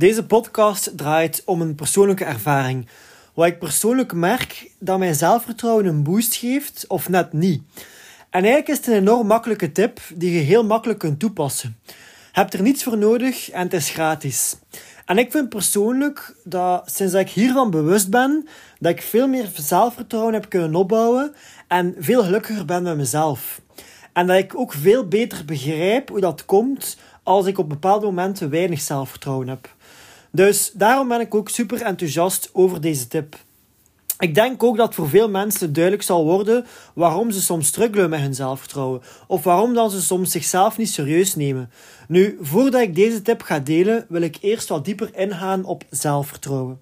Deze podcast draait om een persoonlijke ervaring. Wat ik persoonlijk merk dat mijn zelfvertrouwen een boost geeft, of net niet. En eigenlijk is het een enorm makkelijke tip die je heel makkelijk kunt toepassen. Je hebt er niets voor nodig en het is gratis. En ik vind persoonlijk dat sinds ik hiervan bewust ben, dat ik veel meer zelfvertrouwen heb kunnen opbouwen en veel gelukkiger ben met mezelf. En dat ik ook veel beter begrijp hoe dat komt als ik op bepaalde momenten weinig zelfvertrouwen heb. Dus daarom ben ik ook super enthousiast over deze tip. Ik denk ook dat voor veel mensen duidelijk zal worden waarom ze soms struggelen met hun zelfvertrouwen. Of waarom dan ze soms zichzelf niet serieus nemen. Nu, voordat ik deze tip ga delen, wil ik eerst wat dieper ingaan op zelfvertrouwen.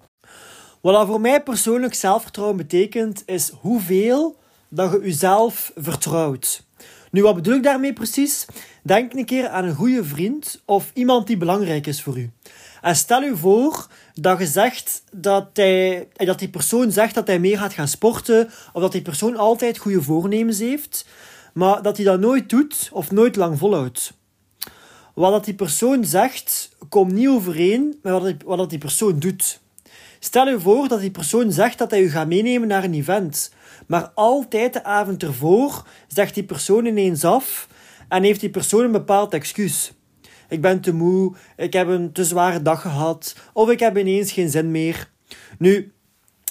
Wat dat voor mij persoonlijk zelfvertrouwen betekent, is hoeveel dat je jezelf vertrouwt. Nu, wat bedoel ik daarmee precies? Denk een keer aan een goede vriend of iemand die belangrijk is voor u. En stel u voor dat je zegt dat, hij, dat die persoon zegt dat hij meer gaat gaan sporten, of dat die persoon altijd goede voornemens heeft, maar dat hij dat nooit doet of nooit lang volhoudt. Wat dat die persoon zegt, komt niet overeen met wat wat dat die persoon doet. Stel u voor dat die persoon zegt dat hij u gaat meenemen naar een event, maar altijd de avond ervoor zegt die persoon ineens af en heeft die persoon een bepaald excuus. Ik ben te moe, ik heb een te zware dag gehad, of ik heb ineens geen zin meer. Nu,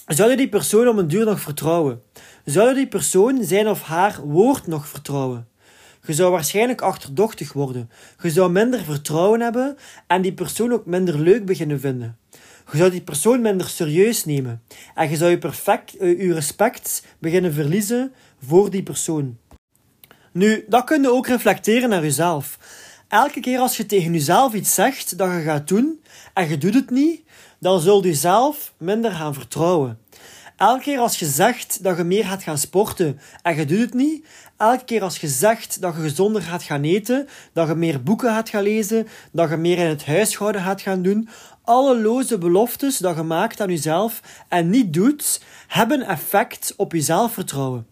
zou je die persoon om een duur nog vertrouwen? Zou je die persoon zijn of haar woord nog vertrouwen? Je zou waarschijnlijk achterdochtig worden. Je zou minder vertrouwen hebben en die persoon ook minder leuk beginnen vinden. Je zou die persoon minder serieus nemen. En je zou je, perfect, eh, je respect beginnen verliezen voor die persoon. Nu, dat kun je ook reflecteren naar jezelf. Elke keer als je tegen jezelf iets zegt dat je gaat doen en je doet het niet, dan zul je zelf minder gaan vertrouwen. Elke keer als je zegt dat je meer gaat gaan sporten en je doet het niet, elke keer als je zegt dat je gezonder gaat gaan eten, dat je meer boeken gaat gaan lezen, dat je meer in het huishouden gaat gaan doen, alle loze beloftes dat je maakt aan jezelf en niet doet, hebben effect op je zelfvertrouwen.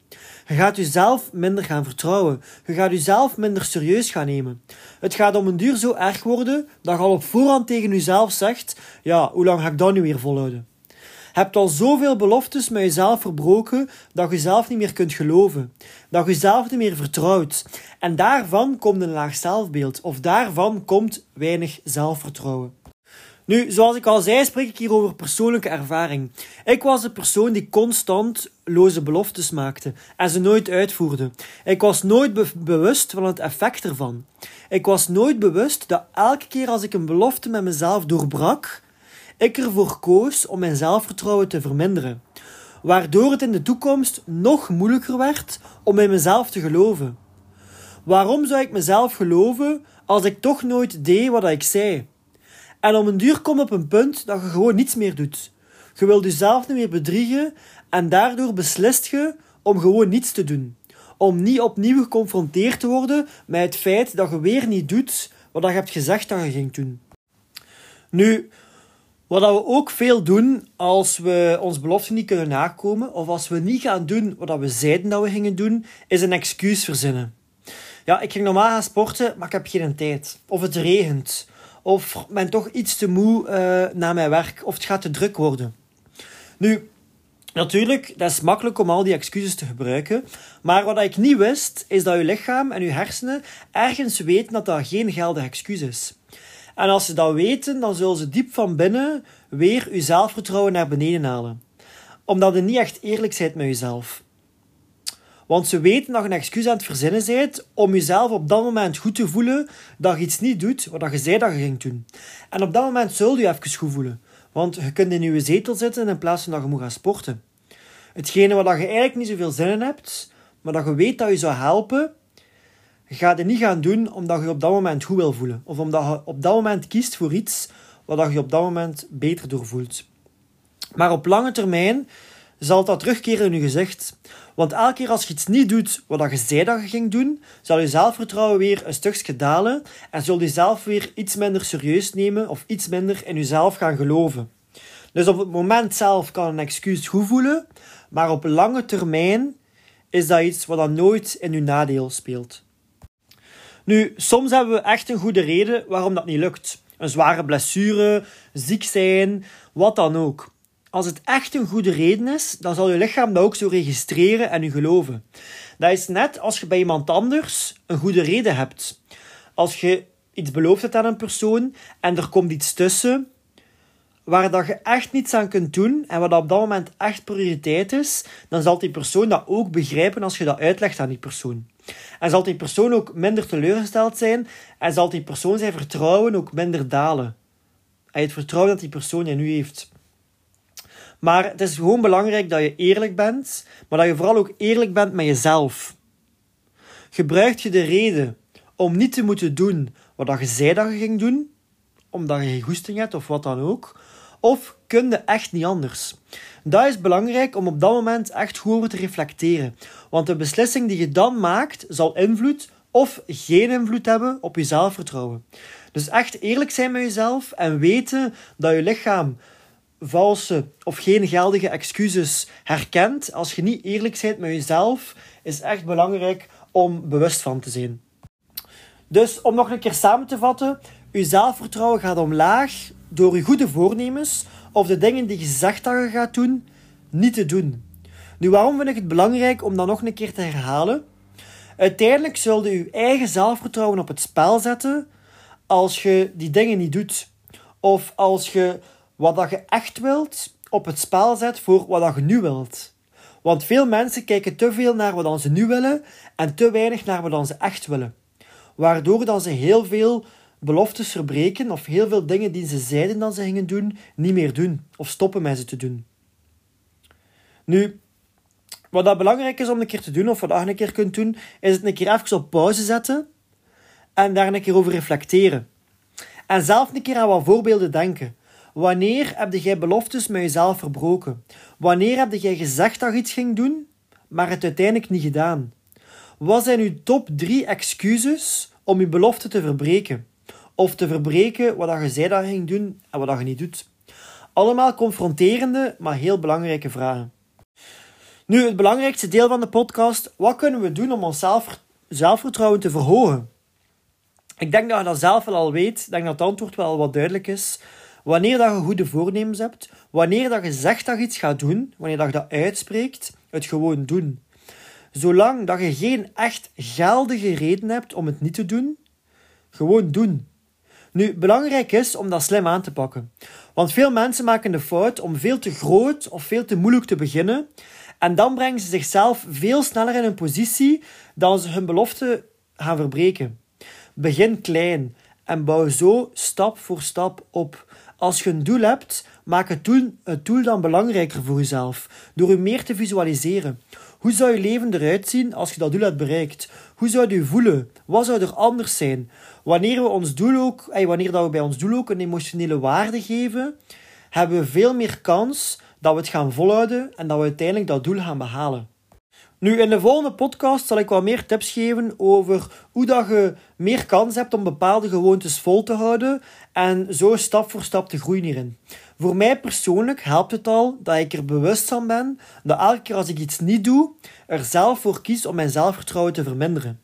Je gaat jezelf minder gaan vertrouwen. Je gaat jezelf minder serieus gaan nemen. Het gaat om een duur zo erg worden dat je al op voorhand tegen jezelf zegt: Ja, hoe lang ga ik dat nu weer volhouden? Hebt al zoveel beloftes met jezelf verbroken dat je jezelf niet meer kunt geloven. Dat je jezelf niet meer vertrouwt. En daarvan komt een laag zelfbeeld. Of daarvan komt weinig zelfvertrouwen. Nu, zoals ik al zei, spreek ik hier over persoonlijke ervaring. Ik was de persoon die constant loze beloftes maakte en ze nooit uitvoerde. Ik was nooit bewust van het effect ervan. Ik was nooit bewust dat elke keer als ik een belofte met mezelf doorbrak, ik ervoor koos om mijn zelfvertrouwen te verminderen. Waardoor het in de toekomst nog moeilijker werd om in mezelf te geloven. Waarom zou ik mezelf geloven als ik toch nooit deed wat ik zei? En om een duur komt op een punt dat je gewoon niets meer doet. Je wilt jezelf niet meer bedriegen en daardoor beslist je om gewoon niets te doen. Om niet opnieuw geconfronteerd te worden met het feit dat je weer niet doet wat je hebt gezegd dat je ging doen. Nu, wat we ook veel doen als we ons belofte niet kunnen nakomen, of als we niet gaan doen wat we zeiden dat we gingen doen, is een excuus verzinnen. Ja, ik ging normaal gaan sporten, maar ik heb geen tijd. Of het regent. Of ben toch iets te moe uh, na mijn werk. Of het gaat te druk worden. Nu, natuurlijk, dat is makkelijk om al die excuses te gebruiken. Maar wat ik niet wist, is dat je lichaam en je hersenen ergens weten dat dat geen geldig excuus is. En als ze dat weten, dan zullen ze diep van binnen weer je zelfvertrouwen naar beneden halen. Omdat je niet echt eerlijk bent met jezelf. Want ze weten dat je een excuus aan het verzinnen bent om jezelf op dat moment goed te voelen dat je iets niet doet wat je zei dat je ging doen. En op dat moment zul je even goed voelen. Want je kunt in je zetel zitten in plaats van dat je moet gaan sporten. Hetgene wat je eigenlijk niet zoveel zin in hebt, maar dat je weet dat je zou helpen, ga je niet gaan doen omdat je op dat moment goed wil voelen. Of omdat je op dat moment kiest voor iets waar je je op dat moment beter door voelt. Maar op lange termijn zal dat terugkeren in je gezicht. Want elke keer als je iets niet doet wat je zei dat je ging doen, zal je zelfvertrouwen weer een stukje dalen en zul je zelf weer iets minder serieus nemen of iets minder in jezelf gaan geloven. Dus op het moment zelf kan een excuus goed voelen, maar op lange termijn is dat iets wat dan nooit in uw nadeel speelt. Nu, soms hebben we echt een goede reden waarom dat niet lukt. Een zware blessure, ziek zijn, wat dan ook. Als het echt een goede reden is, dan zal je lichaam dat ook zo registreren en u geloven. Dat is net als je bij iemand anders een goede reden hebt. Als je iets beloofd hebt aan een persoon en er komt iets tussen waar dat je echt niets aan kunt doen en wat op dat moment echt prioriteit is, dan zal die persoon dat ook begrijpen als je dat uitlegt aan die persoon. En zal die persoon ook minder teleurgesteld zijn en zal die persoon zijn vertrouwen ook minder dalen. En het vertrouwen dat die persoon in u heeft. Maar het is gewoon belangrijk dat je eerlijk bent, maar dat je vooral ook eerlijk bent met jezelf. Gebruik je de reden om niet te moeten doen wat je zei dat je ging doen, omdat je geen goesting hebt of wat dan ook, of kun je echt niet anders? Dat is belangrijk om op dat moment echt goed over te reflecteren. Want de beslissing die je dan maakt, zal invloed of geen invloed hebben op je zelfvertrouwen. Dus echt eerlijk zijn met jezelf en weten dat je lichaam valse of geen geldige excuses herkent. Als je niet eerlijk bent met jezelf, is echt belangrijk om bewust van te zijn. Dus om nog een keer samen te vatten, je zelfvertrouwen gaat omlaag door je goede voornemens of de dingen die je zegt dat je gaat doen, niet te doen. Nu, waarom vind ik het belangrijk om dat nog een keer te herhalen? Uiteindelijk zul je je eigen zelfvertrouwen op het spel zetten als je die dingen niet doet. Of als je wat dat je echt wilt op het spel zet voor wat dat je nu wilt. Want veel mensen kijken te veel naar wat ze nu willen en te weinig naar wat ze echt willen. Waardoor dan ze heel veel beloftes verbreken of heel veel dingen die ze zeiden dat ze gingen doen, niet meer doen of stoppen met ze te doen. Nu, wat dat belangrijk is om een keer te doen, of wat je een keer kunt doen, is het een keer even op pauze zetten en daar een keer over reflecteren. En zelf een keer aan wat voorbeelden denken. Wanneer heb jij beloftes met jezelf verbroken? Wanneer heb jij gezegd dat je iets ging doen, maar het uiteindelijk niet gedaan? Wat zijn uw top drie excuses om je belofte te verbreken? Of te verbreken wat je zei dat je ging doen en wat je niet doet? Allemaal confronterende, maar heel belangrijke vragen. Nu, het belangrijkste deel van de podcast. Wat kunnen we doen om ons zelfvertrouwen te verhogen? Ik denk dat je dat zelf wel al weet. Ik denk dat het antwoord wel wat duidelijk is. Wanneer dat je goede voornemens hebt, wanneer dat je zegt dat je iets gaat doen, wanneer dat je dat uitspreekt, het gewoon doen. Zolang dat je geen echt geldige reden hebt om het niet te doen, gewoon doen. Nu, belangrijk is om dat slim aan te pakken. Want veel mensen maken de fout om veel te groot of veel te moeilijk te beginnen. En dan brengen ze zichzelf veel sneller in een positie dan ze hun belofte gaan verbreken. Begin klein en bouw zo stap voor stap op. Als je een doel hebt, maak het doel, het doel dan belangrijker voor jezelf, door je meer te visualiseren. Hoe zou je leven eruit zien als je dat doel hebt bereikt? Hoe zou je voelen? Wat zou er anders zijn? Wanneer we ons doel ook, wanneer dat we bij ons doel ook een emotionele waarde geven, hebben we veel meer kans dat we het gaan volhouden en dat we uiteindelijk dat doel gaan behalen. Nu, in de volgende podcast zal ik wat meer tips geven over hoe dat je meer kans hebt om bepaalde gewoontes vol te houden en zo stap voor stap te groeien hierin. Voor mij persoonlijk helpt het al dat ik er bewust van ben dat elke keer als ik iets niet doe, er zelf voor kies om mijn zelfvertrouwen te verminderen.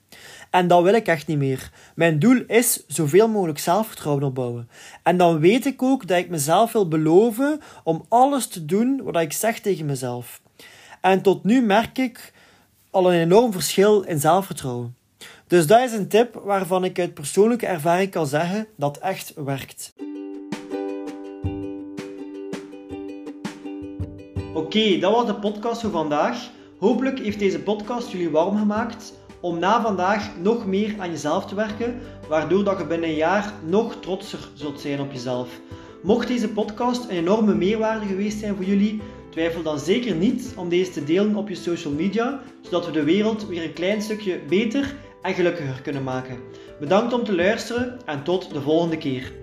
En dat wil ik echt niet meer. Mijn doel is zoveel mogelijk zelfvertrouwen opbouwen. En dan weet ik ook dat ik mezelf wil beloven om alles te doen wat ik zeg tegen mezelf. En tot nu merk ik al een enorm verschil in zelfvertrouwen. Dus dat is een tip waarvan ik uit persoonlijke ervaring kan zeggen dat echt werkt. Oké, dat was de podcast voor vandaag. Hopelijk heeft deze podcast jullie warm gemaakt om na vandaag nog meer aan jezelf te werken, waardoor dat je binnen een jaar nog trotser zult zijn op jezelf. Mocht deze podcast een enorme meerwaarde geweest zijn voor jullie, twijfel dan zeker niet om deze te delen op je social media, zodat we de wereld weer een klein stukje beter en gelukkiger kunnen maken. Bedankt om te luisteren en tot de volgende keer.